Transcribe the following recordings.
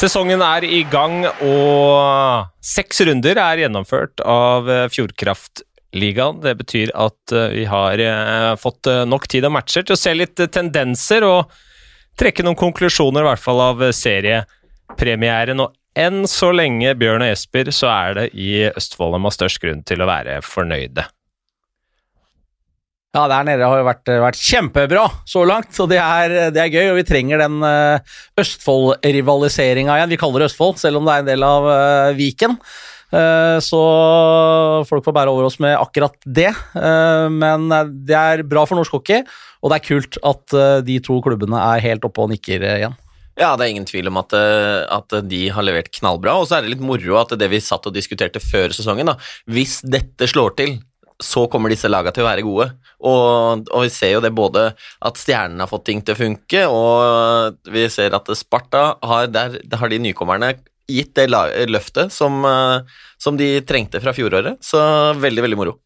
Sesongen er i gang, og seks runder er gjennomført av eh, Fjordkraftligaen. Det betyr at eh, vi har eh, fått nok tid og matcher til å se litt tendenser og trekke noen konklusjoner, i hvert fall av seriepremieren. Og enn så lenge, Bjørn og Jesper, så er det i Østfold de har størst grunn til å være fornøyde. Ja, der nede har jo vært, vært kjempebra så langt, og det er, det er, gøy. Og vi trenger den uh, Østfold-rivaliseringa igjen. Vi kaller det Østfold, selv om det er en del av Viken. Så folk får bære over oss med akkurat det. men det er bra for norsk hockey, og det er kult at de to klubbene er helt oppe og nikker igjen. Ja, det er ingen tvil om at, at, de har levert knallbra. Og så er det litt moro at det vi satt og diskuterte før sesongen, da, hvis dette slår til, så kommer disse lagene til å være gode. Og, og, vi ser jo det både at Stjernen har fått ting til å funke, og vi ser at Sparta har, der har de nykommerne gitt det løftet som, eh, som de trengte fra fjoråret. Så veldig, veldig moro.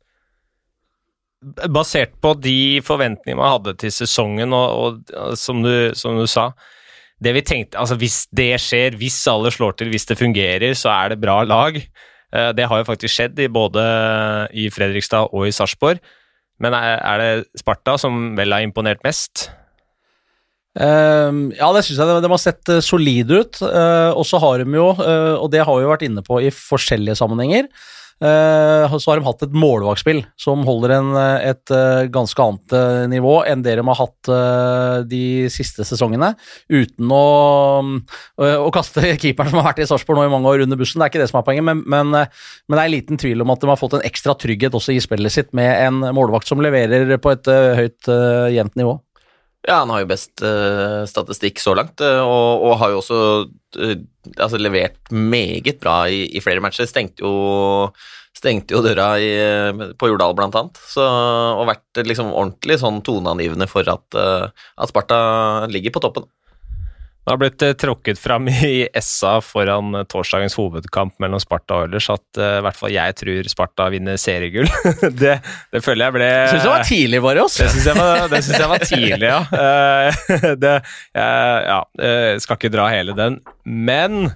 Basert på de forventningene man hadde til sesongen, og, og som, du, som, du, sa det vi tenkte, altså Hvis det skjer, hvis alle slår til, hvis det fungerer, så er det bra lag. Eh, det har jo faktisk skjedd i både i Fredrikstad og i Sarpsborg. Men er det Sparta som vel har imponert mest? Uh, ja, det syns jeg. De, de har sett uh, solide ut. Uh, og så har de jo, uh, og det har vi jo vært inne på i forskjellige sammenhenger, Eh, så har de hatt et målvaktspill som holder en, eh, et eh, ganske annet nivå enn det de har hatt de siste sesongene, uten å, å kaste keeperen som har vært i Sarpsborg nå i mange år under bussen. Det er ikke det som er poenget, men, men, men, det er en liten tvil om at de har fått en ekstra trygghet også i spillet sitt med en målvakt som leverer på et høyt, jevnt nivå. Ja, han har jo best uh, statistikk så langt, uh, og, og, har jo også uh, altså levert meget bra i, i, flere matcher. Stengte jo, stengte jo døra i, på Jordal, blant annet. Så, og vært liksom ordentlig sånn toneangivende for at, at Sparta ligger på toppen. Det har blitt uh, tråkket fram i SA foran uh, torsdagens hovedkamp mellom Sparta og Oilers at uh, i hvert fall jeg tror Sparta vinner seriegull. det, det, føler jeg ble Syns det var tidlig, Marius. Det syns jeg, jeg var tidlig, ja. det, jeg, ja, skal ikke dra hele den. Men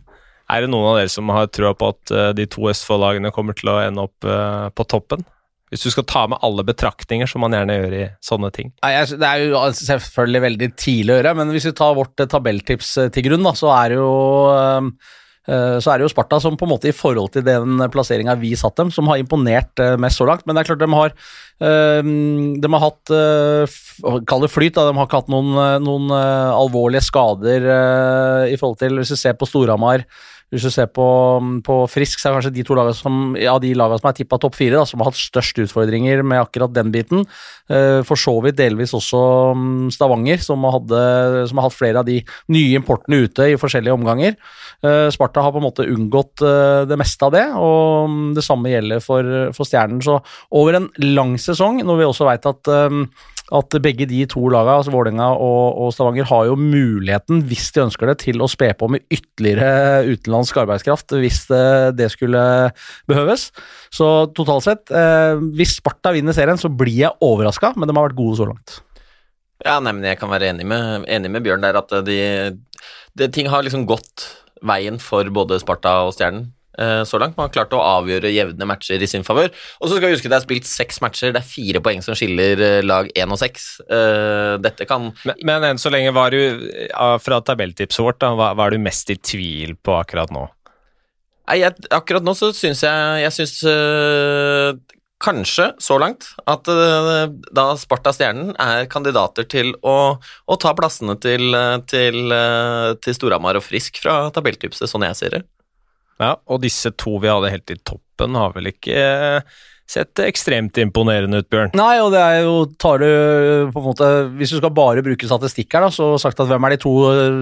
er det noen av dere som har trua på at de to Østfold-lagene kommer til å ende opp på toppen? Hvis du skal ta med alle betraktninger, som man gjerne gjør i sånne ting. Det er jo selvfølgelig veldig tidlig å gjøre, men hvis vi tar vårt eh, tabelltips eh, til grunn, da, så er det jo eh, så er det jo Sparta som på en måte i forhold til den plasseringa vi satt dem, som har imponert mest så langt. Men det er klart de har, de har hatt Kall det flyt, da. De har ikke hatt noen, noen alvorlige skader i forhold til Hvis vi ser på Storhamar hvis du ser på, på Frisk, så er det kanskje de to lagene som, ja, de lagene som er tippa topp fire, da, som har hatt størst utfordringer med akkurat den biten. Uh, for så vidt delvis også um, Stavanger, som hadde, som har, hatt flere av de nye importene ute i forskjellige omganger. Uh, Sparta har på en måte unngått uh, det meste av det, og um, det samme gjelder for, for Stjernen. Så over en lang sesong, når vi også veit at at begge de to lagene, altså Vålerenga og, og, Stavanger, har jo muligheten, hvis de ønsker det, til å spe på med ytterligere utenlandsk arbeidskraft hvis det, det skulle behøves. Så totalt sett, eh, hvis Sparta vinner serien, så blir jeg overraska, men de har vært gode så langt. Ja, nei, men jeg kan være enig med, enig med Bjørn der at de, de, ting har liksom gått veien for både Sparta og Stjernen. Eh, så langt. Man har klart å avgjøre jevne matcher i sin favør. Og så skal vi huske det er spilt seks matcher, det er fire poeng som skiller eh, lag én og seks. Eh, dette kan men, men, enn så lenge var du, fra tabelltipset vårt, da, hva, hva er du mest i tvil på akkurat nå? Nei, jeg, akkurat nå så syns jeg Jeg syns øh, kanskje, så langt, at øh, da Sparta Stjernen er kandidater til å, å ta plassene til, til, øh, til Storhamar og Frisk fra tabelltipset, sånn jeg ser det. Ja, og disse to vi hadde helt i toppen, har vel ikke eh, sett ekstremt imponerende ut, Bjørn? Nei, og det er jo tar du på en måte Hvis du skal bare bruke statistikk her, da, så sagt at hvem er de to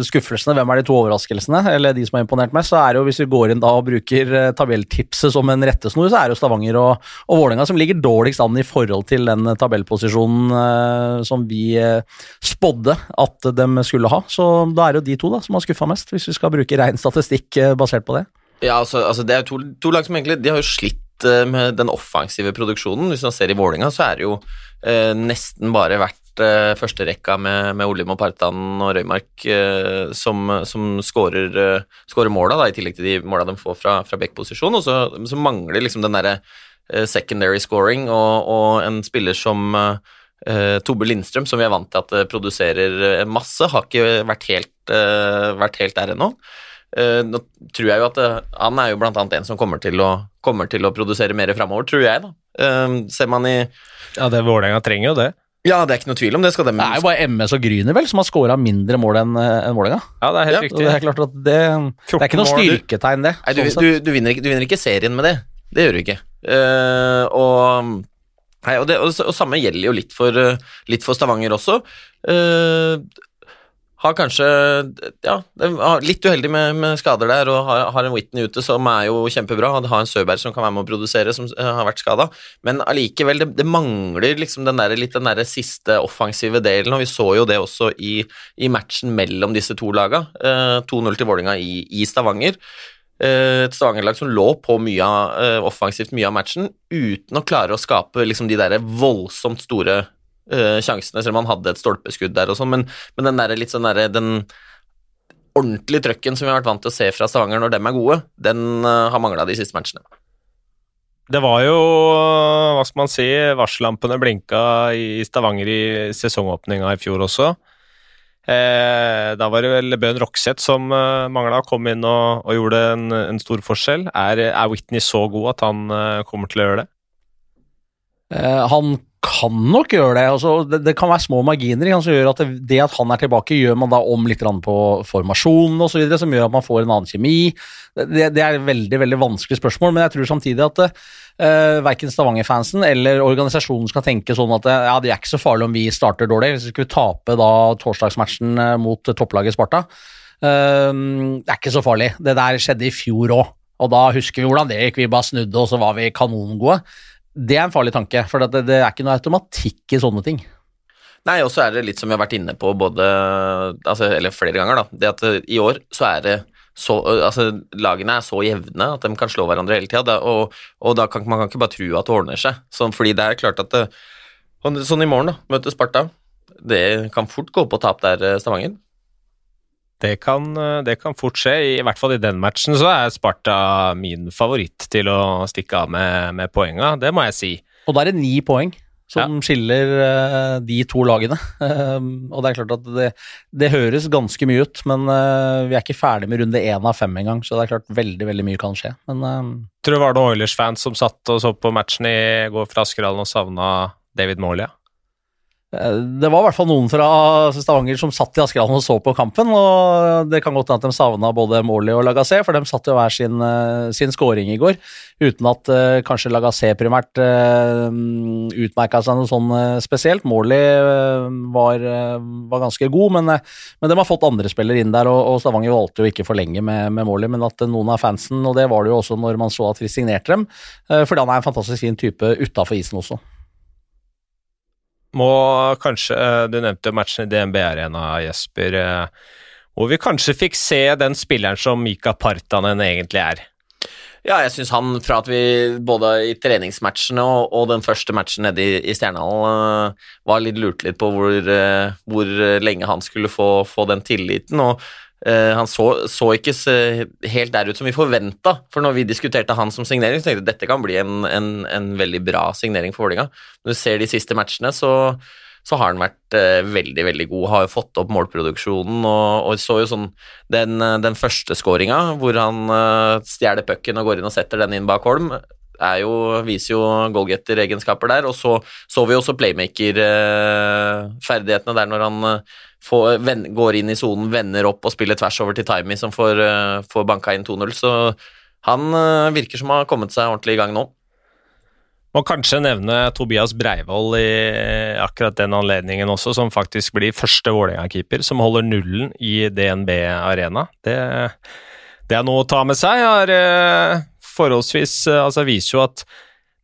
skuffelsene, hvem er de to overraskelsene, eller de som har imponert mest, så er det jo hvis vi går inn da og bruker eh, tabelltipset som en rettesnor, så er det jo Stavanger og, og Vålerenga som ligger dårligst an i forhold til den tabellposisjonen eh, som vi eh, spådde at de skulle ha. Så da er det jo de to da som har skuffa mest, hvis vi skal bruke ren statistikk eh, basert på det. Ja, altså, altså det er to, to, lag som egentlig De har jo slitt uh, med den offensive produksjonen. Hvis man ser i Vålinga, så er det jo eh, nesten bare vært eh, førsterekka med, med Olim og Partan og Røymark eh, som, som skårer, eh, skårer måla, da, i tillegg til de måla de får fra, fra backposisjon. Og så, så, mangler liksom den derre secondary scoring og, og, en spiller som Tobbe Lindstrøm, som vi er vant til at produserer masse, har ikke vært helt, vært helt der ennå. Nå tror jeg jo at han er jo blant annet en som kommer til å, kommer til å produsere mer framover, tror jeg, da. ser man i ja, det Vålerenga trenger jo det. Ja, det er ikke noe tvil om det. skal Det er jo bare MS og Gryner vel som har scora mindre mål enn en Vålerenga. Ja, det er helt ja, riktig. Det er klart at det, det er ikke noe styrketegn, det. Nei, du, sånn du, du, vinner ikke, du, vinner ikke, serien med det. Det gjør du ikke. Uh, og, nei, og, det, og, og, samme gjelder jo litt for, uh, litt for Stavanger også. Uh, har kanskje ja, litt uheldig med, med skader der, og har, har, en Whitney ute som er jo kjempebra. og Har en Søberg som kan være med å produsere, som uh, har vært skada. Men allikevel, det, det, mangler liksom den der, litt den der siste offensive delen, og vi så jo det også i, i matchen mellom disse to laga. Uh, 2-0 til Vålinga i, i Stavanger. Uh, et Stavanger-lag som lå på mye av, offensivt mye av matchen, uten å klare å skape liksom de der voldsomt store uh, sjansene, selv om han hadde et stolpeskudd der og sånn, men, men, den der litt sånn derre den ordentlige trøkken som vi har vært vant til å se fra Stavanger når dem er gode, den uh, har mangla de siste matchene. Det var jo, hva skal man si, varsellampene blinka i Stavanger i sesongåpninga i fjor også. Eh, da var det vel Bøhn Rokseth som uh, mangla, kom inn og, og gjorde en, en, stor forskjell. Er, er, Whitney så god at han kommer til å gjøre det? Eh, han kan nok gjøre det. Altså, det, det, kan være små marginer som gjør at det, det, at han er tilbake, gjør man da om litt på formasjonen osv., som gjør at man får en annen kjemi. Det, det er et veldig veldig vanskelig spørsmål, men jeg tror samtidig at uh, eh, verken Stavanger-fansen eller organisasjonen skal tenke sånn at ja, det er ikke så farlig om vi starter dårlig. Hvis vi skulle tape da torsdagsmatchen eh, mot topplaget Sparta, uh, det er ikke så farlig. Det der skjedde i fjor òg. Og da husker vi hvordan det gikk, vi bare snudde og så var vi kanongode. Det er en farlig tanke, for det, det er ikke noe automatikk i sånne ting. Nei, og så er det litt som vi har vært inne på både altså, Eller flere ganger, da. Det at uh, i år så er det så uh, Altså, lagene er så jevne at de kan slå hverandre hele tida, og, og, da kan man kan ikke bare tro at det ordner seg. Sånn, fordi det er klart at det, uh, Sånn i morgen, da, møte Sparta. Det kan fort gå på tap der, Stavanger. Det kan, det kan, fort skje. I hvert fall i den matchen så er Sparta min favoritt til å stikke av med, med poenga, det må jeg si. Og da er det ni poeng som ja. skiller uh, de to lagene. Uh, og det er klart at det, det, høres ganske mye ut, men uh, vi er ikke ferdig med runde én av fem engang, så det er klart veldig veldig mye kan skje. Men Tror du det var noen Oilers-fans som satt og så på matchen i går fra Askerhallen og savna David Morley? Det var i hvert fall noen fra Stavanger som satt i Askerhallen og så på kampen. og Det kan godt hende at de savna både Morley og Lagassé, for de satt jo hver sin, eh, sin scoring i går. Uten at uh, kanskje Lagassé primært uh, utmerka seg noe sånn spesielt. Morley uh, var, var, ganske god, men, men, de har fått andre spillere inn der, og, og Stavanger valgte jo ikke for lenge med, med Morley, men at noen av fansen, og det var det jo også når man så at vi signerte dem, fordi han er en fantastisk fin type utafor isen også. Må kanskje eh, Du nevnte matchen i DNB Arena, Jesper. Eh, hvor vi kanskje fikk se den spilleren som Mika Partanen egentlig er. Ja, jeg syns han, fra at vi både i treningsmatchene og, og den første matchen nede i, i Stjernehallen uh, var litt lurt litt på hvor, uh, hvor lenge han skulle få, få den tilliten. og han så, så, ikke helt der ut som vi forventa, for når vi diskuterte han som signering, så tenkte jeg at dette kan bli en, en, en veldig bra signering for Vålerenga. Når du ser de siste matchene, så, så har han vært uh, veldig veldig god. Har jo fått opp målproduksjonen og, og så jo sånn Den, den første skåringa, hvor han uh, stjeler pucken og går inn og setter den inn bak Holm, jo, viser jo goalgetter-egenskaper der. Og så så vi også playmaker-ferdighetene der når han eh, får, ven, går inn i sonen, vender opp og spiller tvers over til Timey, som får, eh, får banka inn 2-0. Så han eh, virker som har kommet seg ordentlig i gang nå. Må kanskje nevne Tobias Breivoll i akkurat den anledningen også, som faktisk blir første Vålerenga-keeper som holder nullen i DNB Arena. Det, det, er noe å ta med seg. Har forholdsvis eh, Altså viser jo at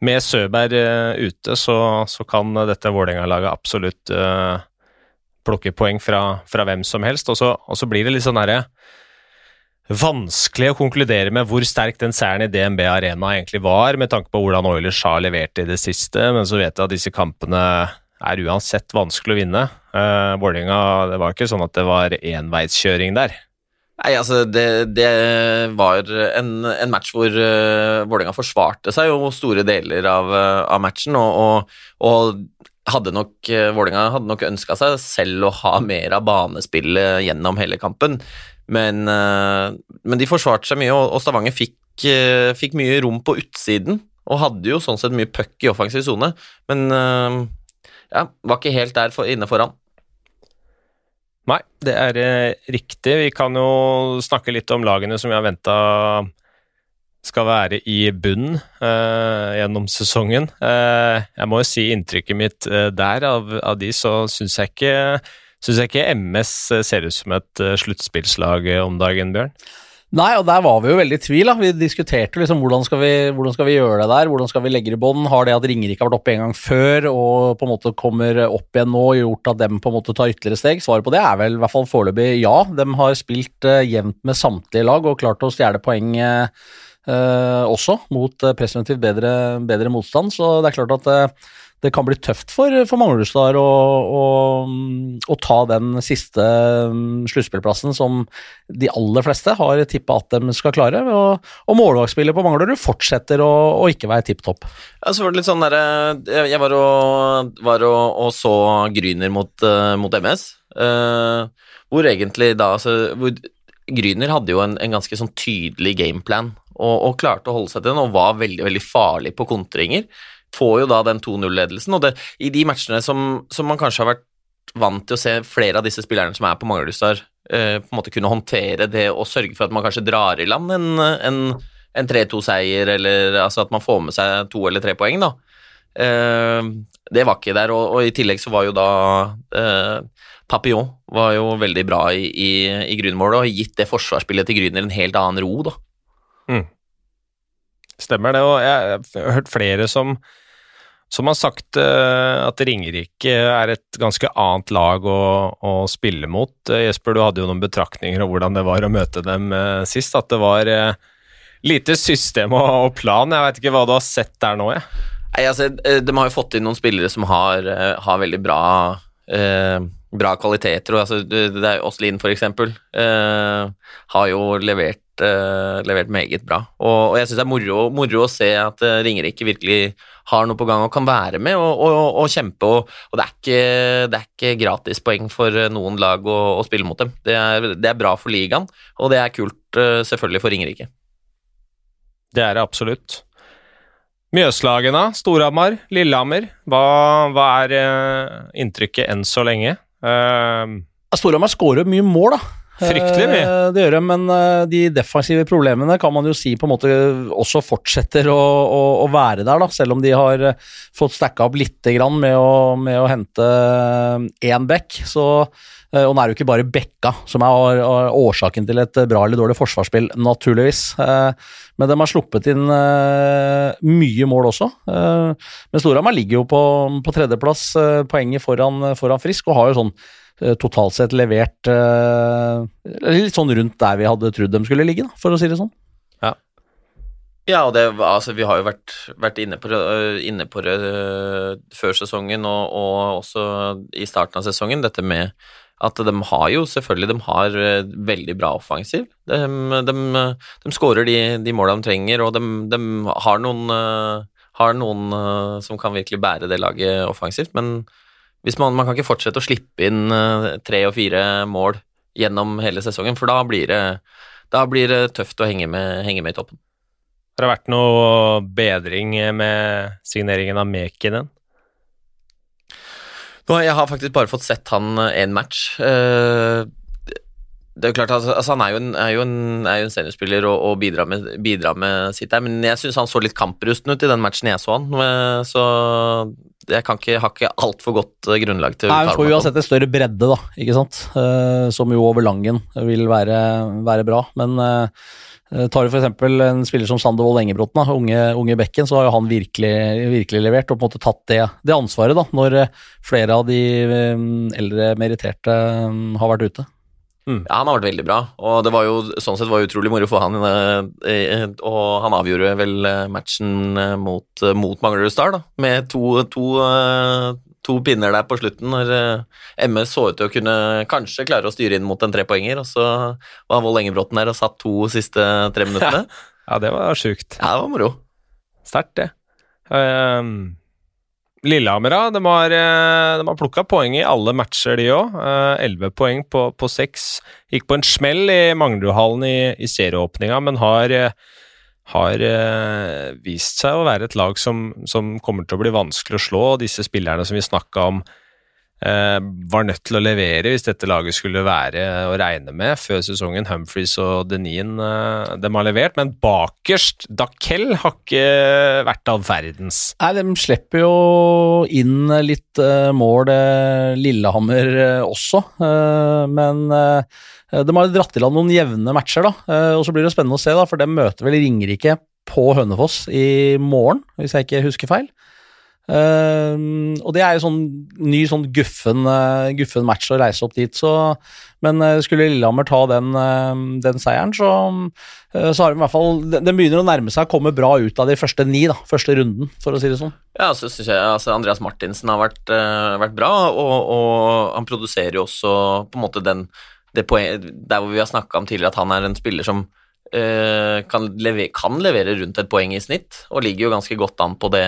med Søberg ute, så, så, kan dette Vålerenga-laget absolutt uh, plukke poeng fra, fra, hvem som helst. Og så, og så blir det litt sånn derre vanskelig å konkludere med hvor sterk den seieren i DNB Arena egentlig var, med tanke på hvordan Oilers har levert i det siste, men så vet jeg at disse kampene er uansett vanskelig å vinne. Uh, Vålerenga Det var ikke sånn at det var enveiskjøring der. Nei, altså det, det var en, en, match hvor uh, Vålerenga forsvarte seg jo store deler av, uh, av matchen, og, og, og, hadde nok Vålinga hadde nok ønska seg selv å ha mer av banespillet gjennom hele kampen, men, uh, men de forsvarte seg mye, og, Stavanger fikk, fikk, mye rom på utsiden, og hadde jo sånn sett mye puck i offensiv sone, men ja, var ikke helt der for, inne foran. Nei, det er eh, riktig. Vi kan jo snakke litt om lagene som vi har venta skal være i bunnen eh, gjennom sesongen. Eh, jeg må jo si inntrykket mitt eh, der, av, av, de, så syns jeg jeg ikke MS ser ut som et uh, sluttspillslag om dagen, Bjørn? Nei, og der var vi jo veldig i tvil. da. Vi diskuterte liksom hvordan skal vi, hvordan skal vi gjøre det der, hvordan skal vi legge det i bånn. Har det at Ringerike har vært oppe en gang før og på en måte kommer opp igjen nå, gjort at dem på en måte tar ytterligere steg? Svaret på det er vel i hvert fall foreløpig ja. De har spilt uh, jevnt med samtlige lag og klart å stjele poeng uh, også, mot uh, presumptivt bedre, bedre, motstand. Så det er klart at det kan bli tøft for, for Manglerudstad å, å, å, ta den siste um, sluttspillplassen som de aller fleste har tippa at de skal klare. Og, og målvaktspillet på Manglerud fortsetter å, å, ikke være tipp topp. Ja, sånn der, Jeg var og, var og, og så Gryner mot, uh, mot MS, uh, eh, hvor egentlig da altså, hvor Gryner hadde jo en, en ganske sånn tydelig gameplan og, og klarte å holde seg til den og var veldig, veldig farlig på kontringer får jo da den 2-0-ledelsen, og det, i de matchene som, som, man kanskje har vært vant til å se flere av disse spillerne som er på Manglerudstad, eh, på en måte kunne håndtere det og sørge for at man kanskje drar i land en, en, en 3-2-seier, eller altså at man får med seg to eller tre poeng, da. Eh, det var ikke der, og, og, i tillegg så var jo da eh, Papillon var jo veldig bra i, i, i Grünermålet og gitt det forsvarsspillet til Grüner en helt annen ro, da. Mm. Stemmer det, og jeg har hørt flere som som har sagt uh, at Ringerike er et ganske annet lag å, å spille mot. Uh, Jesper, du hadde jo noen betraktninger om hvordan det var å møte dem uh, sist. At det var lite system og, og, plan. Jeg vet ikke hva du har sett der nå? Jeg. Nei, altså, De har jo fått inn noen spillere som har, har veldig bra, bra kvaliteter. Altså, det er Åslin, for eksempel, har jo levert eh, levert meget bra. Og, og jeg syns det er moro, moro, å se at uh, Ringerike virkelig har noe på gang og kan være med og, og, og kjempe. Og, det er, ikke, det er ikke gratispoeng for eh, noen lag å, å, spille mot dem. Det er, det er, bra for ligaen, og det er kult uh, selvfølgelig for Ringerike. Det er det absolutt. Mjøslagene, Storhamar, Lillehammer. Hva, hva er inntrykket enn så lenge? Uh, Storhamar skårer mye mål, da. Fryktelig mye. Eh, det gjør det, men eh, de defensive problemene kan man jo si på en måte også fortsetter å, å, å være der, da, selv om de har eh, fått stacka opp lite grann med å, med å hente én back. Så, og det er jo ikke bare Bekka som er årsaken til et bra eller dårlig forsvarsspill, naturligvis. Men de har sluppet inn mye mål også. Men Storhamar ligger jo på, på tredjeplass, poenget foran, foran Frisk, og har jo sånn totalt sett levert uh, litt sånn rundt der vi hadde trodd de skulle ligge, da, for å si det sånn. Ja, ja og det, altså, vi har jo vært, vært inne på det, inne på det før sesongen og, og, også i starten av sesongen, dette med at de har jo selvfølgelig de har veldig bra offensiv. De, de, de skårer de, de måla de trenger, og de, de har noen, har noen som kan virkelig bære det laget offensivt, men man, man, kan ikke fortsette å slippe inn uh, tre og fire mål gjennom hele sesongen, for da blir det, da blir det tøft å henge med, henge med, i toppen. Har det vært noe bedring med signeringen av Mekinen? Jeg har faktisk bare fått sett han én match. Uh, det er jo klart, altså, altså Han er jo en, er jo en, er jo en seniorspiller og, og bidrar, med, bidrar, med, sitt der, men jeg syns han så litt kamprusten ut i den matchen jeg så han. Så jeg kan ikke, har ikke altfor godt eh, grunnlag til å uttale meg. Får uansett en større bredde, da, ikke sant. Uh, som jo over Langen vil være, være bra. Men uh, tar du f.eks. en spiller som Sander Wold Engebråten, unge, unge, bekken, så har jo han virkelig, virkelig levert og på en måte tatt det, det ansvaret da, når flere av de eldre meritterte har vært ute. Mm. Ja, han har vært veldig bra, og det var jo sånn sett var utrolig moro for han. Eh, og han avgjorde vel eh, matchen eh, mot, mot Manglerud Star, da, med to, to, to pinner der på slutten når eh, MS så ut til å kunne kanskje klare å styre inn mot en trepoenger, og så var Vold Engebråten der og satt to siste tre minuttene. Ja, det var sjukt. Ja, det var moro. Sterkt, det. Um, Lillehammer. De har, eh, de har plukka poeng i alle matcher, de òg. Elleve poeng på, seks. Gikk på en smell i Manglerudhallen i, i serieåpninga, men har, eh, har vist seg å være et lag som, som, kommer til å bli vanskelig å slå. Disse spillerne som vi snakka om, var nødt til å levere hvis dette laget skulle være å regne med før sesongen. Humphries og Denien de dem har levert, men bakerst Dakell har ikke vært all verdens. Nei, de slipper jo inn litt mål, Lillehammer også, men Eh, de har dratt i land noen jevne matcher, da, eh, og så blir det spennende å se, da, for de møter vel Ringerike på Hønefoss i morgen, hvis jeg ikke husker feil. Uh, og det er jo sånn ny sånn guffen, uh, guffen, match å reise opp dit, så Men uh, skulle Lillehammer ta den, den seieren, så, så har de i hvert fall Den begynner å nærme seg å komme bra ut av de første ni, da, første runden, for å si det sånn. Ja, så syns jeg altså, Andreas Martinsen har vært, vært bra, og, og, han produserer jo også på en måte den poeng, der hvor vi har snakka om tidligere at han er en spiller som kan, levere, kan, levere, rundt et poeng i snitt, og ligger jo ganske godt an på det,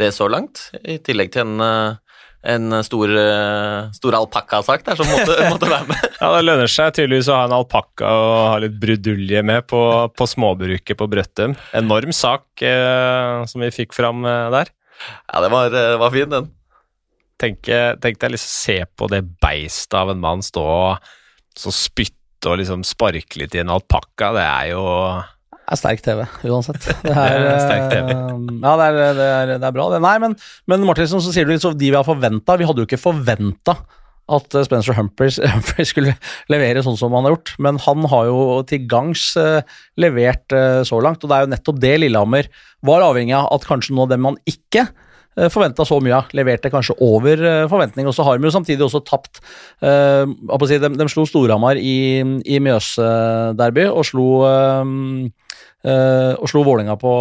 det så langt. I tillegg til en, eh, en stor, uh, stor alpakkasak der som måtte, måtte, være med. ja, Det lønner seg tydeligvis å ha en alpakka og ha litt brudulje med på, på småbruket på Brøttum. Enorm sak eh, som vi fikk fram der. Ja, det var, var fin, den. Tenk, deg liksom se på det beistet av en mann stå og så spytte og liksom sparke litt i en alpakka. Det er jo det er sterk TV, uansett. Det er, det er sterk TV. Ja, det er, det er, det er bra, det. Nei, men, men Martinsen, så sier du så de vi har forventa. Vi hadde jo ikke forventa at Spencer Humphreys, Humphreys, skulle levere sånn som han har gjort, men han har jo til gangs uh, levert så langt, og det er jo nettopp det Lillehammer var avhengig av at kanskje nå dem man ikke Eh, forventa så mye av. Leverte kanskje over eh, forventning. Og så har de jo samtidig også tapt uh, si, de, de, slo Storhamar i, i Mjøsderby og slo uh, og slo Vålerenga på,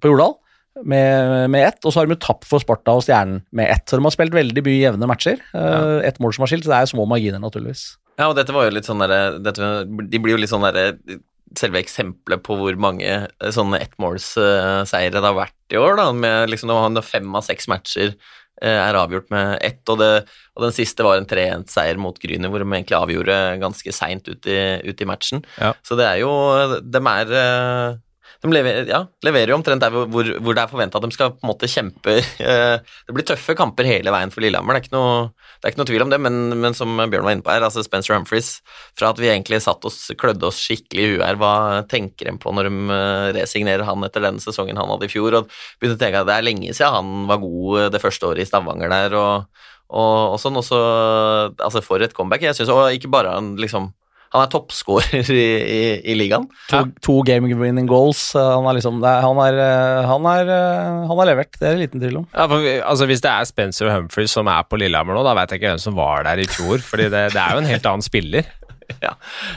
på Jordal med, med ett, og så har de tapt for Sparta og Stjernen med ett. Så de har spilt veldig mye jevne matcher. Uh, Ett mål som har skilt, så det er små marginer, naturligvis. Ja, og dette var jo litt sånn derre De blir jo litt sånn derre selve eksempelet på hvor mange eh, sånne ettmålsseire det har vært i år. da, med liksom Når fem av seks matcher eh, er avgjort med ett, og, det, og den siste var en 3-1-seier mot Grüner, hvor de egentlig avgjorde ganske seint ut, ut, i matchen. Ja. Så det er jo De er eh, de leverer, ja, leverer jo omtrent der hvor, hvor det er forventa at de skal på en måte kjempe eh, Det blir tøffe kamper hele veien for Lillehammer, det er ikke noe, er ikke noe tvil om det, men, men, som Bjørn var inne på her, altså Spencer Humphries Fra at vi egentlig satt oss, klødde oss skikkelig i huet her, hva tenker de på når de uh, resignerer han etter den sesongen han hadde i fjor? og begynte å tenke at Det er lenge siden han var god eh, det første året i Stavanger der, og, og, og sånn, også, Altså, for et comeback. Jeg synes, Og ikke bare han liksom han er toppskårer i, i, i, ligaen. To, to game winning goals. Han er liksom han er, han, er, han er levert, det er en liten tvil om. Ja, for, altså, hvis det er Spencer Humphries som er på Lillehammer nå, da vet jeg ikke hvem som var der i fjor. fordi det, det er jo en helt annen spiller. Ja.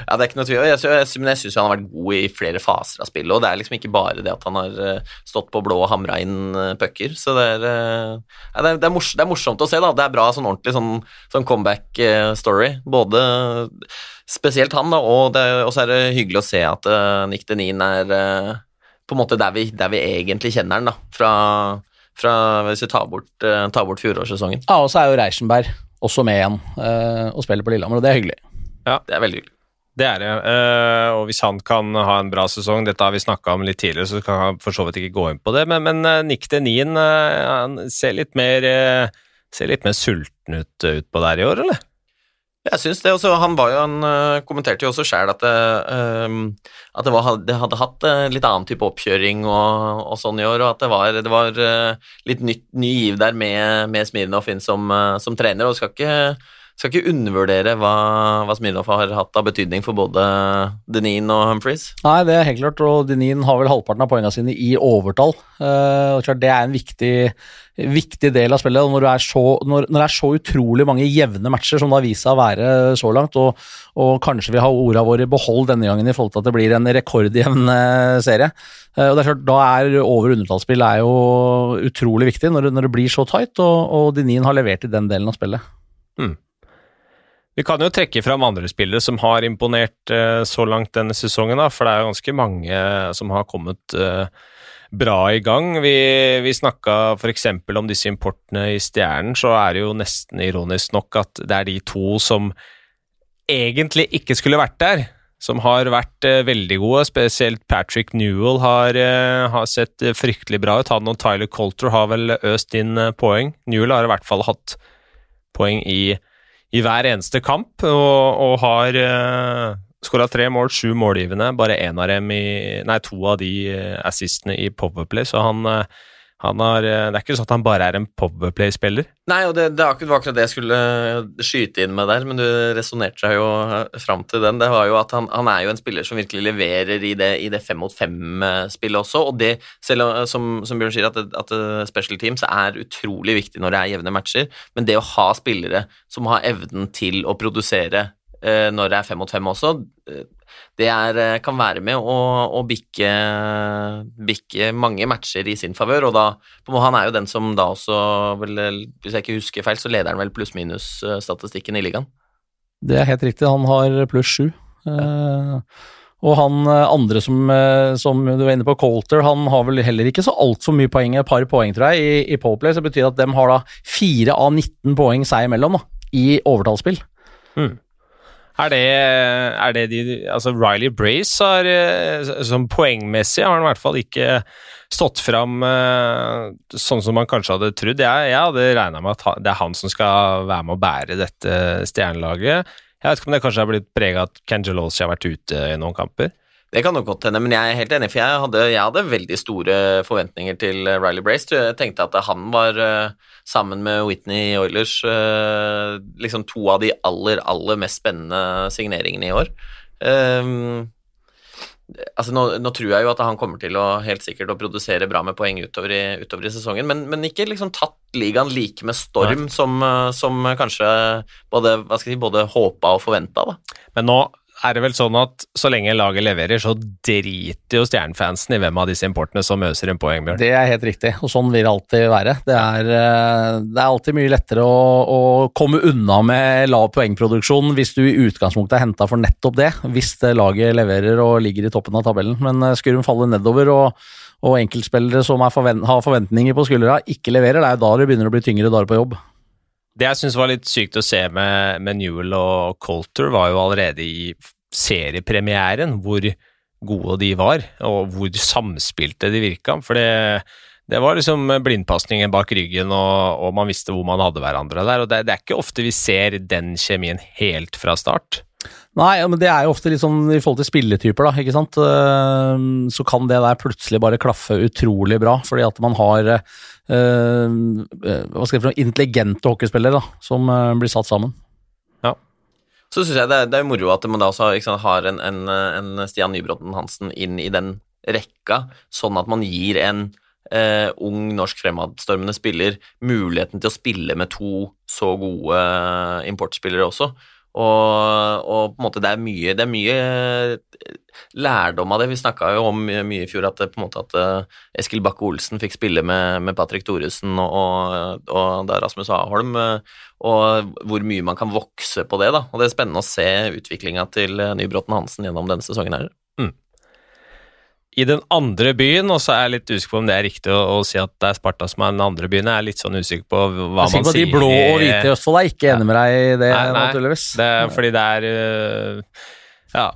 ja, det er ikke noe tvil. Jeg, men jeg syns han har vært god i flere faser av spillet. Og det er liksom ikke bare det at han har eh, stått på blå og hamra inn eh, pucker. Så det er, eh, ja, det, er, det, er morsomt, det er, morsomt, å se. da. Det er bra sånn ordentlig sånn, sånn comeback-story. Både spesielt han, da, og, så er det hyggelig å se at uh, Nick Denin er uh, på en måte der vi, der vi, egentlig kjenner han, da. Fra, fra hvis vi tar bort, uh, tar bort fjorårssesongen. Ja, og så er jo Reichenberg også med igjen og spiller på Lillehammer, og det er hyggelig. Ja, det er veldig hyggelig. Det er det. Uh, og hvis han kan ha en bra sesong, dette har vi snakka om litt tidligere, så kan han for så vidt ikke gå inn på det, men, men uh, Nick Denin uh, han ser litt mer ser litt mer sulten ut utpå der i år, eller? Jeg syns det. Også, han, var jo, han kommenterte jo også sjøl at, at det, var, det, hadde hatt litt annen type oppkjøring og, og, sånn i år, og at det var, det var litt nytt, ny giv der med, med Smirnov inn som, som trener. og skal ikke skal ikke undervurdere hva, hva Smirnov har hatt av betydning for både Denin og Humphries. Nei, det er helt klart, og Denin har vel halvparten av poengene sine i overtall. Uh, klart Det er en viktig, viktig del av spillet når, så, når, når, det er så utrolig mange jevne matcher som det har vist seg å være så langt, og, og kanskje vi har orda våre i behold denne gangen i forhold til at det blir en rekordjevn uh, serie. Uh, og det er klart, Da er over- og undertallsspill er jo utrolig viktig når, når det blir så tight, og, og Denin har levert i den delen av spillet. Mm. Vi kan jo trekke fram andre spillere som har imponert uh, så langt denne sesongen, da, for det er jo ganske mange som har kommet uh, bra i gang. Vi, vi snakka f.eks. om disse importene i Stjernen, så er det jo nesten ironisk nok at det er de to som egentlig ikke skulle vært der, som har vært uh, veldig gode. Spesielt Patrick Newell har, har sett fryktelig bra ut. Han og Tyler Colter har vel øst inn poeng. Newell har i hvert fall hatt poeng i i hver eneste kamp, og, og har uh, skåra tre mål, sju målgivende. Bare én av dem i Nei, to av de uh, assistene i Powerplay, så han, uh, har Det er ikke sånn at han bare er en Powerplay-spiller. Nei, og det, det var akkurat det jeg skulle skyte inn med der, men du resonnerte seg jo fram til den. Det var jo at han, han, er jo en spiller som virkelig leverer i det, i det fem mot fem-spillet også, og det, selv som, som Bjørn sier, at, at, special teams er utrolig viktig når det er jevne matcher, men det å ha spillere som har evnen til å produsere eh, når det er fem mot fem også, det er, eh, kan være med å, å bikke, bikke, mange matcher i sin favør. Og da, han er jo den som da også, vel, hvis jeg ikke husker feil, så leder han vel pluss-minus-statistikken i ligaen. Det er helt riktig, han har pluss sju. Ja. Og han eh, andre som, som, du var inne på, Colter, han har vel heller ikke så altfor mye poeng, et par poeng, tror jeg, i, i Powerplay. Så det betyr at de har da fire av 19 poeng seg imellom da, i overtallsspill. Mm. Er det, er det de Altså, Riley Brace har Som poengmessig har han i hvert fall ikke stått fram eh, sånn som man kanskje hadde trodd. Jeg, jeg hadde regna med at det er han som skal være med å bære dette stjernelaget. Jeg vet ikke om det kanskje har blitt prega at Cangelosi har vært ute i noen kamper? Det kan nok godt hende, men jeg er helt enig, for jeg hadde, jeg hadde veldig store forventninger til eh, Riley Brace. Jeg tenkte at han var, eh, sammen med Whitney Oilers, eh, liksom to av de aller, aller mest spennende signeringene i år. Um, altså nå, nå, tror jeg jo at han kommer til å helt sikkert å produsere bra med poeng utover i, utover i sesongen, men, men, ikke liksom tatt ligaen like med storm som, som, kanskje både, hva skal jeg si, både håpa og forventa. Men nå er det vel sånn at så lenge laget leverer, så driter jo Stjernefansen i hvem av disse importene som øser inn poeng, Bjørn. Det er helt riktig, og sånn vil det alltid være. Det er, eh, det er alltid mye lettere å, å, komme unna med lav poengproduksjon hvis du i utgangspunktet er henta for nettopp det, hvis det laget leverer og ligger i toppen av tabellen. Men eh, skulle de falle nedover og, og enkeltspillere som forvent, har forventninger på skuldra, ikke leverer, det er jo da det begynner å bli tyngre dager på jobb. Det jeg syns var litt sykt å se med, med, Newell og Colter, var jo allerede i seriepremieren hvor gode de var, og hvor samspilte de virka. For det, det var liksom blindpasningen bak ryggen, og, og, man visste hvor man hadde hverandre der. Og det, det, er ikke ofte vi ser den kjemien helt fra start. Nei, men det er jo ofte litt sånn i forhold til spilletyper, da, ikke sant. Ehm, så kan det der plutselig bare klaffe utrolig bra, fordi at man har uh, hva skal jeg si, intelligente hockeyspillere da, som uh, blir satt sammen. Ja. Så syns jeg det er, det er, moro at man da også sant, har en, en, en, Stian Nybråten Hansen inn i den rekka, sånn at man gir en uh, ung norsk fremadstormende spiller muligheten til å spille med to så gode importspillere også. Og, og, på en måte det er mye, det er mye lærdom av det. Vi snakka jo om mye i fjor at, på en måte at uh, Eskil Bakke-Olsen fikk spille med, med Patrick Thoresen og, og, Rasmus Aholm, og hvor mye man kan vokse på det. da, og Det er spennende å se utviklinga til Nybråten Hansen gjennom denne sesongen. her i den andre byen, og så er jeg litt usikker på om det er riktig å, å, si at det er Sparta som er den andre byen. Jeg er litt sånn usikker på hva man sier. De blå og hvite i Østfold er ikke enig med deg i det, nei, nei, naturligvis. Det er fordi det er uh, Ja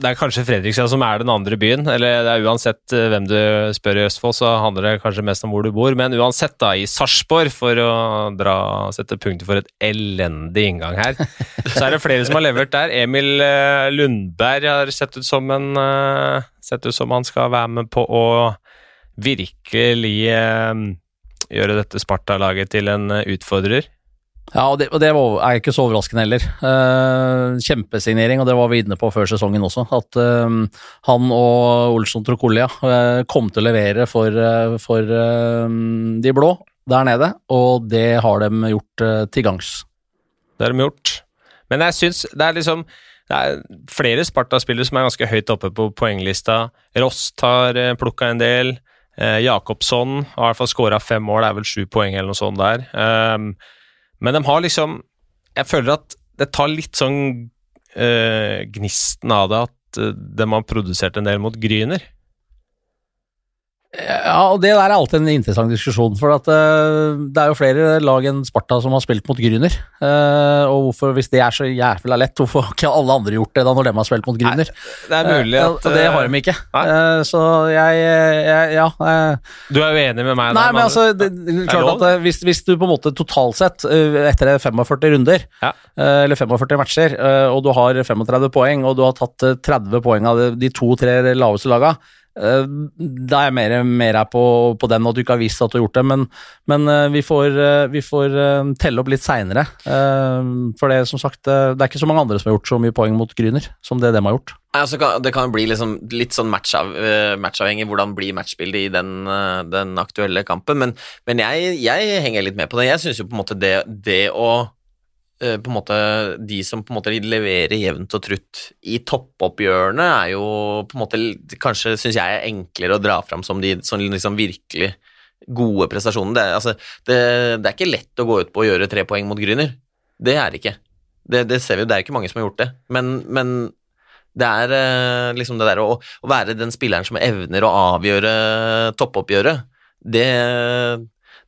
det er kanskje Fredrikstad som er den andre byen. Eller det er uansett eh, hvem du spør i Østfold, så handler det kanskje mest om hvor du bor. Men uansett, da, i Sarpsborg, for å dra, sette punktet for et elendig inngang her, så er det flere som har levert der. Emil eh, Lundberg har sett ut som en eh, Sett ut som han skal være med på å virkelig gjøre dette Sparta-laget til en utfordrer. Ja, og det, og det er ikke så overraskende heller. Uh, kjempesignering, og det var vi inne på før sesongen også. At uh, han og Olsson Trokolia uh, kom til å levere for, for de blå der nede, og det har de gjort til gangs. Det har de gjort. Men jeg syns det er liksom det er flere Sparta-spillere som er ganske høyt oppe på poenglista. Rost har plukka en del. Jakobsson har i hvert fall skåra fem mål, det er vel sju poeng eller noe sånt der. Um, men de har liksom Jeg føler at det tar litt sånn uh, gnisten av det at uh, de har produsert en del mot Gryner. Ja, og det der er alltid en interessant diskusjon. For at, uh, det er jo flere lag enn Sparta som har spilt mot Grüner. Uh, og hvorfor, hvis det er så jævla lett, hvorfor har ikke alle andre gjort det da når de har spilt mot Grüner? det er mulig uh, at Det har de ikke. så jeg, jeg Ja. du er uenig med meg der? Nei, men altså, det, det, klart at hvis, hvis, du på en måte totalt sett, etter 45 runder, ja. eller 45 matcher, og du har 35 poeng, og du har tatt 30 poeng av de to-tre laveste laga Eh, da er jeg mer, mer på, på, den, og du ikke har visst at du har gjort det. Men, men eh, vi, får, eh, vi, får, telle opp litt seinere. For det som sagt, det er ikke så mange andre som har gjort så mye poeng mot Gryner som det de har gjort. Altså, det kan bli liksom, litt sånn matchav, matchavhengig hvordan blir matchbildet i den, den aktuelle kampen, men, men jeg, jeg, henger litt med på det. Jeg syns jo på en måte det, det å Eh, på en måte de som på en måte leverer jevnt og trutt i toppoppgjørene, er jo på en måte kanskje syns jeg er enklere å dra fram som de som liksom virkelig gode prestasjonene. Det, altså, det, det, er ikke lett å gå ut på å gjøre tre poeng mot Grüner. Det er det ikke. Det, det ser vi det er ikke mange som har gjort det. Men, men det er eh, liksom det der å, å, være den spilleren som evner å avgjøre toppoppgjøret, det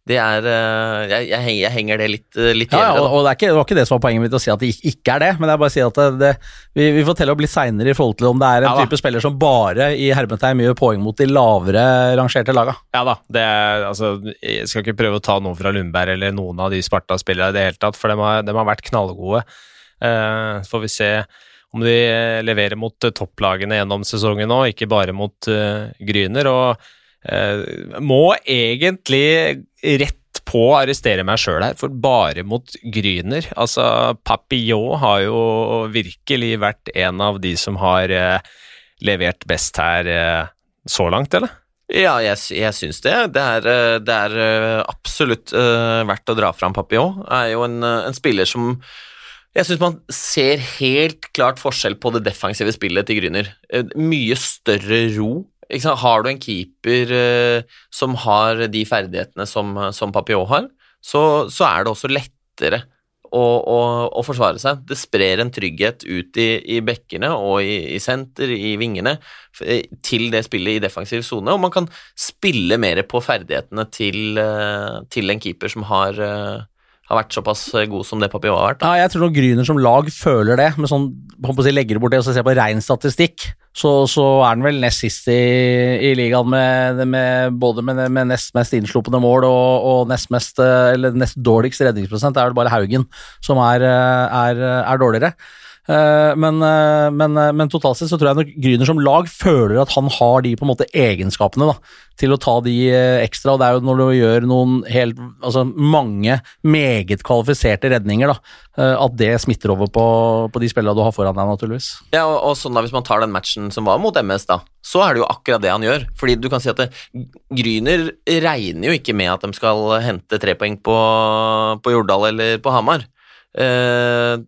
det er eh, Jeg, jeg, henger det litt, eh, litt ja, ja, og, og det, ikke, det, var ikke det som var poenget mitt å si at det ikke er det, men det er bare å si at det, vi, vi, får telle opp litt seinere i forhold til om det er en ja, type spiller som bare i hermetegn gjør poeng mot de lavere rangerte laga. Ja da, det altså, jeg skal ikke prøve å ta noen fra Lundberg eller noen av de Sparta-spillerne i det hele tatt, for de har, de har vært knallgode. Uh, får vi se om de leverer mot topplagene gjennom sesongen nå, ikke bare mot uh, Gryner. og må egentlig rett på å arrestere meg sjøl her, for bare mot Gryner. Altså, Papillon har jo virkelig vært en av de som har uh, levert best her uh, så langt, eller? Ja, jeg, jeg syns det. Det er, det er absolutt verdt å dra fram Papillon. Er jo en, en spiller som jeg syns man ser helt klart forskjell på det defensive spillet til Gryner. Mye større ro har du en keeper uh, som har de ferdighetene som, som Papillon har, så, så, er det også lettere å, å, å, forsvare seg. Det sprer en trygghet ut i, i bekkene og i, i, senter, i vingene, eh, til det spillet i defensiv sone, og man kan spille mer på ferdighetene til, uh, til en keeper som har uh, har vært såpass god som det Papillon har vært. Ja, jeg tror nok Gryner som lag føler det, men sånn, si, legger bort det og ser på rein statistikk, så, så, er den vel nest sist i, i ligaen med, med, både med, med, nest mest innslupne mål og, og, nest mest, eller nest dårligst redningsprosent. Det er vel bare Haugen som er, er, er dårligere. Eh, men, eh, men, eh, men, totalt sett så tror jeg nok Gryner som lag føler at han har de på en måte egenskapene da, til å ta de ekstra. og Det er jo når du gjør noen helt, altså mange meget kvalifiserte redninger, da, at det smitter over på, på de spillene du har foran deg, naturligvis. Ja, og, og, sånn da, Hvis man tar den matchen som var mot MS, da, så er det jo akkurat det han gjør. Fordi du kan si at det, Gryner regner jo ikke med at de skal hente tre poeng på, på Jordal eller på Hamar. Uh,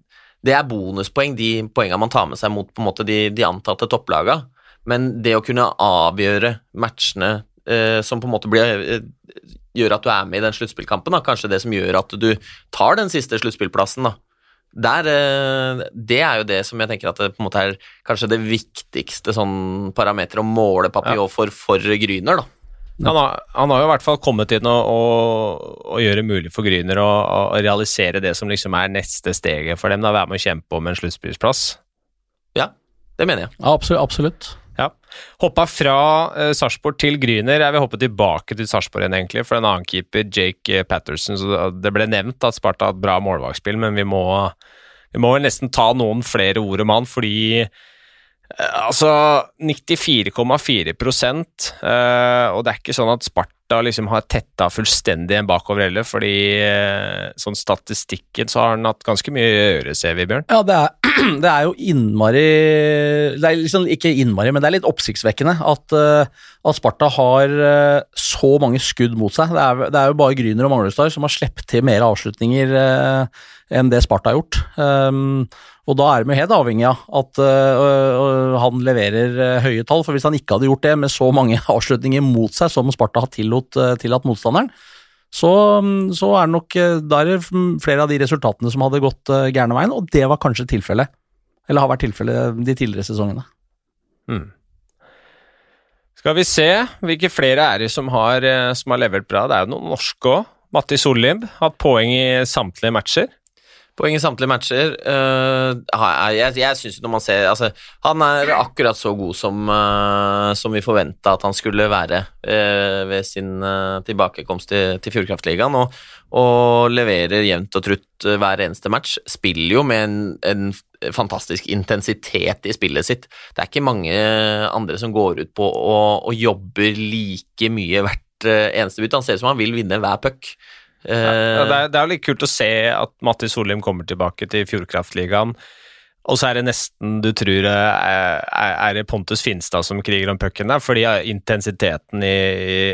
det er bonuspoeng, de poengene man tar med seg mot måte de, de antatte topplaga. Men det å kunne avgjøre matchene eh, som på en måte blir, eh, gjør at du er med i den sluttspillkampen, kanskje det som gjør at du tar den siste sluttspillplassen, eh, det er jo det som jeg tenker at det på en måte er kanskje det viktigste sånn parameteret å måle Papillon ja. for, for Gryner. da. Han har, han har, jo i hvert fall kommet inn og, og, og gjøre det mulig for Gryner å, å, realisere det som liksom er neste steget for dem. da Være med å kjempe om en sluttspillsplass. Ja, det mener jeg. Ja, absolutt. absolutt. Ja. Hoppa fra uh, Sarpsborg til Gryner. Jeg vil hoppe tilbake til Sarpsborg igjen, egentlig. For en annen keeper, Jake eh, Patterson. Så det ble nevnt at Sparta har et bra målvaktspill, men vi må, vi må nesten ta noen flere ord om han, fordi Altså 94,4 uh, og det er ikke sånn at Sparta liksom har tetta fullstendig en bakover heller, fordi eh, sånn statistikken så har han hatt ganske mye å gjøre, ser vi, Bjørn. Ja, det er, det er jo innmari Det er liksom ikke innmari, men det er litt oppsiktsvekkende at, eh, at Sparta har eh, så mange skudd mot seg. Det er, det er jo bare Gryner og Manglerudstad som har sluppet til mer avslutninger eh, enn det Sparta har gjort. Um, og da er vi helt avhengig av at uh, han leverer uh, høye tall, for hvis han ikke hadde gjort det med så mange avslutninger mot seg som Sparta har tillot, uh, tillatt motstanderen, så, så, er det nok der er flere av de resultatene som hadde gått gærne veien, og det var kanskje tilfellet. Eller har vært tilfellet de tidligere sesongene. Mm. Skal vi se hvilke flere er det som har, som har levert bra. Det er jo noen norske òg. Matti Sollim, hatt poeng i samtlige matcher. Poeng i samtlige matcher. Uh, jeg jeg syns når man ser altså, Han er akkurat så god som, uh, som vi forventa at han skulle være uh, ved sin tilbakekomst til, til Fjordkraftligaen, og, og, leverer jevnt og trutt hver eneste match. Spiller jo med en, en, fantastisk intensitet i spillet sitt. Det er ikke mange andre som går ut på og, og jobber like mye hvert eneste bytte. Han ser ut som han vil vinne hver puck. Ja, det, er, det er litt kult å se at Matti Solheim kommer tilbake til Fjordkraftligaen. Og så er det nesten du tror er, er det Pontus Finstad som kriger om pucken der, fordi intensiteten i,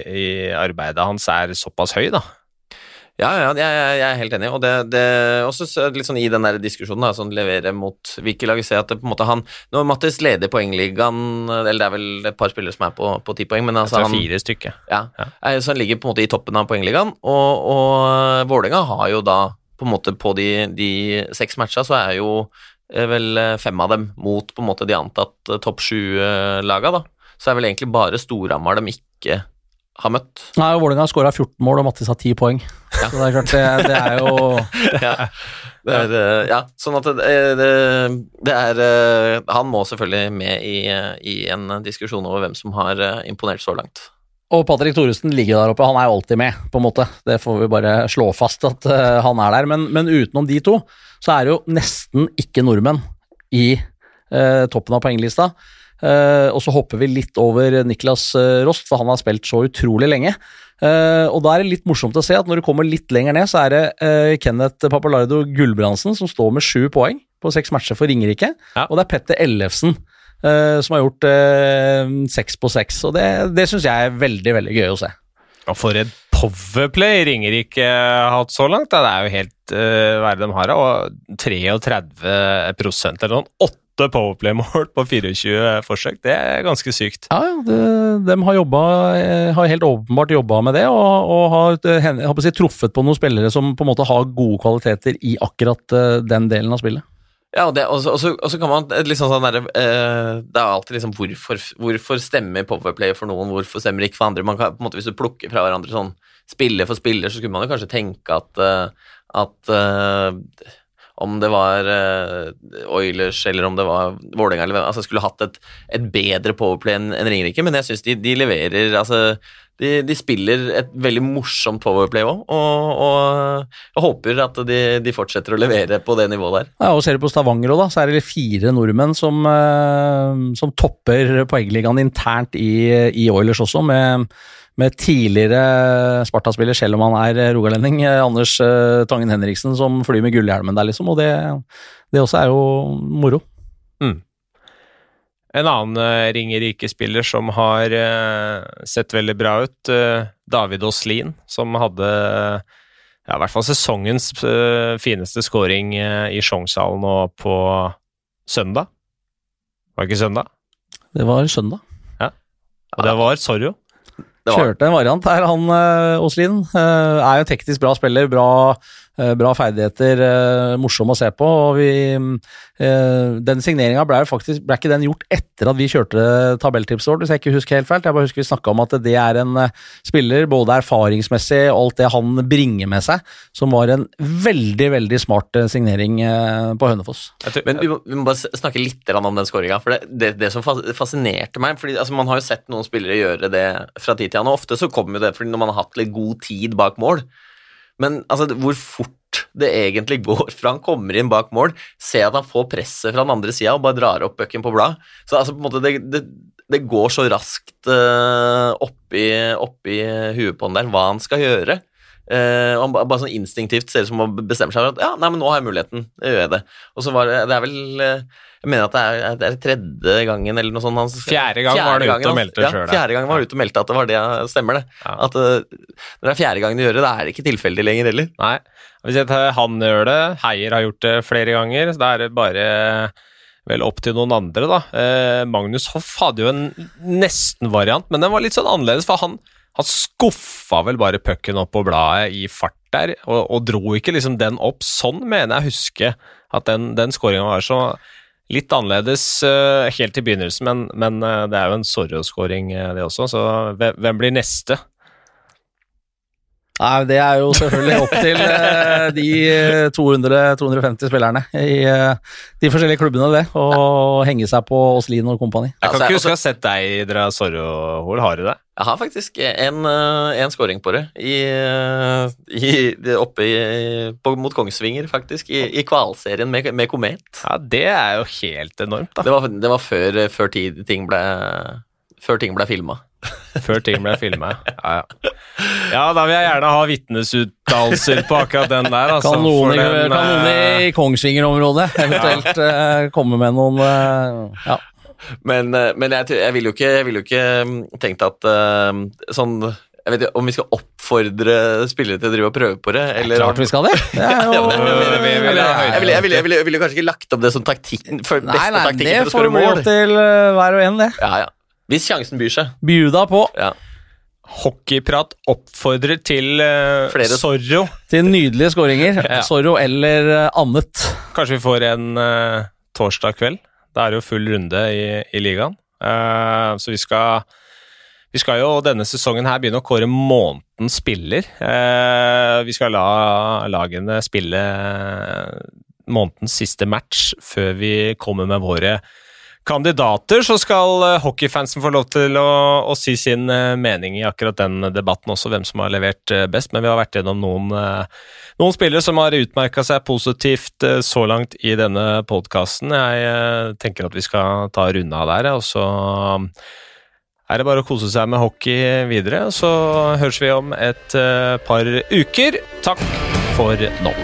i, arbeidet hans er såpass høy, da. Ja, ja, jeg, jeg er helt enig. Og det, det også litt sånn i den der diskusjonen, da, sånn levere mot hvilke lag, ser at det på en måte han Når Mattis leder poengligaen, eller det er vel et par spillere som er på, på ti poeng, men altså han Fire stykker. Ja, ja. Så han ligger på en måte i toppen av poengligaen, og, og Vålerenga har jo da på en måte på de, de seks matcha, så er jo eh, vel eh, fem av dem mot på en måte de antatt eh, topp sju-laga, da. Så er vel egentlig bare Storhamar de ikke har møtt. Nei, Vålerenga har skåra 14 mål, og Mattis har 10 poeng. Ja. Så det er klart, det, det er jo ja. Det er, eh, ja. sånn at det, det, det, er eh, Han må selvfølgelig med i, i, en diskusjon over hvem som har eh, imponert så langt. Og Patrick Thoresen ligger der oppe, han er jo alltid med, på en måte. Det får vi bare slå fast at han er der. Men, men, utenom de to, så er det jo nesten ikke nordmenn i eh, toppen av poenglista. Uh, og så hopper vi litt over Niklas uh, Rost, for han har spilt så utrolig lenge. Uh, og da er det litt morsomt å se at når du kommer litt lenger ned, så er det Kenneth Papalardo Gulbrandsen som står med sju poeng på seks matcher for Ringerike, ja. og det er Petter Ellefsen som har gjort seks på seks. Og det, det syns jeg er veldig, veldig gøy å se. Og for et powerplay Ringerike har hatt så langt. Det er jo helt uh, er de har, og 33% eller noen. 8 åtte Powerplay-mål på 24 forsøk. Det er ganske sykt. Ja, ja det, de har, jobbet, eh, har helt åpenbart jobba med det, og, og har, eh, har på si, truffet på noen spillere som på en måte har gode kvaliteter i akkurat uh, den delen av spillet. Ja, og, det, og, så, og, så, kan man liksom sånn der, eh, Det er alltid liksom hvorfor, hvorfor stemmer Powerplay for noen, hvorfor stemmer ikke for andre? Man kan, på en måte, hvis du plukker fra hverandre sånn spiller for spiller, så skulle man jo kanskje tenke at, at uh, om det var uh, Oilers eller om det var Vålerenga eller altså skulle hatt et, et bedre powerplay enn en Ringerike, men jeg syns de, de, leverer altså de, de, spiller et veldig morsomt powerplay òg, og, og, jeg håper at de, de, fortsetter å levere på det nivået der. Ja, og Ser du på Stavanger òg, så er det fire nordmenn som, uh, som topper poengligaen internt i, i Oilers også, med med tidligere Sparta-spiller, selv om han er rogalending, eh, Anders uh, Tangen Henriksen, som flyr med gullhjelmen der, liksom. Og det, det også er jo moro. Mm. En annen uh, Ringerike-spiller som har uh, sett veldig bra ut, uh, David Oslin, som hadde ja, i hvert fall sesongens fineste scoring i Sjongshallen nå på søndag. Var det ikke søndag? Det var søndag. Ja. Og det var Sorjo. Kjørte en variant her, han Åslin. Uh, uh, er jo teknisk bra spiller, bra Eh, bra ferdigheter, eh, morsom å se på. og vi, eh, Den signeringa ble, faktisk, ble ikke den gjort etter at vi kjørte tabelltipset vårt, hvis jeg ikke husker helt feil. Jeg bare husker vi snakka om at det er en spiller, både erfaringsmessig og alt det han bringer med seg, som var en veldig, veldig smart signering på Hønefoss. Men vi må, vi må bare snakke litt om den skåringa. For det, det, det, som fascinerte meg fordi altså, Man har jo sett noen spillere gjøre det fra tid til annen, og ofte så kommer jo det fordi når man har hatt litt god tid bak mål, men altså, hvor fort det egentlig går fra han kommer inn bak mål, ser at han får presset fra den andre sida og bare drar opp bøkken på blad. Så altså, på en måte, det, det, det går så raskt uh, oppi, oppi huet på han der hva han skal gjøre. Uh, han bare sånn instinktivt ser ut som han bestemmer seg for at ja, nei, men nå har jeg muligheten, da gjør jeg det. Og så var det Det er vel uh, Jeg mener at det er, det er tredje gangen eller noe sånt. hans- Fjerde gang var han ute og meldte sjøl. ja. Fjerde gang var han ute og meldte at det var det, stemmer det. Ja. At uh, når det er fjerde gangen du gjør det, da er det ikke tilfeldig lenger heller. Nei. Hvis jeg han gjør det, Heier har gjort det flere ganger, så da er det bare vel opp til noen andre, da. Eh, Magnus Hoff hadde jo en nesten-variant, men den var litt sånn annerledes, for han, han skuffa vel bare pucken opp på bladet i fart der, og, og dro ikke liksom den opp. Sånn mener jeg å huske at den, den skåringa var så litt annerledes uh, helt i begynnelsen, men, men uh, det er jo en Sorro-skåring, uh, det også, så hvem, hvem blir neste? Nei, Det er jo selvfølgelig opp til eh, de 200-250 spillerne i eh, de forskjellige klubbene, det. Å henge seg på Åslin og kompani. Jeg kan ikke huske å ha sett deg dra Sorro-hol, har du det? Jeg har faktisk en, uh, en scoring på det, i, uh, i, oppe i, på, mot Kongsvinger, faktisk, i, i kvalserien med, med Komet. Ja, det er jo helt enormt, da. Det var, det var før, før ting ble før ting ble filma. Før ting ble filma. Ja, ja. ja, da vil jeg gjerne ha vitnesuttalelser på akkurat den der. Altså, Kan noen, i, den, kan noen eh, i Kongsvinger-området eventuelt eh, komme med noen eh, ja. Men, uh, men jeg, jeg jo ikke, jeg vil jo ikke um, tenkt at uh, sånn jeg vet ikke om vi skal oppfordre spillere til å drive og prøve på det, eller Klart vi skal det. Det jeg ville, kanskje ikke lagt opp det som taktikken for Nei, beste nei, taktikken det for å får skåre bli mål. opp til eh, hver og en, det. Ja, ja. Hvis sjansen byr seg. Bjuda på Ja. Hockeyprat oppfordrer til uh, Flere- Sorro. til nydelige skåringer. Ja. Sorro eller eh, annet. Kanskje vi får en uh, torsdag kveld. Da er det jo full runde i, i ligaen. Eh, så vi skal vi skal jo denne sesongen her begynne å kåre månedens spiller. Eh, vi skal la lagene spille månedens siste match før vi kommer med våre kandidater. Så skal eh, hockeyfansen få lov til å, å si sin eh, mening i akkurat den debatten også, hvem som har levert eh, best. Men vi har vært gjennom noen, noen spillere som har utmerka seg positivt så langt i denne podkasten. Jeg tenker at vi skal ta runde av der, og så er det bare å kose seg med hockey videre. Så høres vi om et par uker. Takk for nå.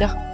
Kader.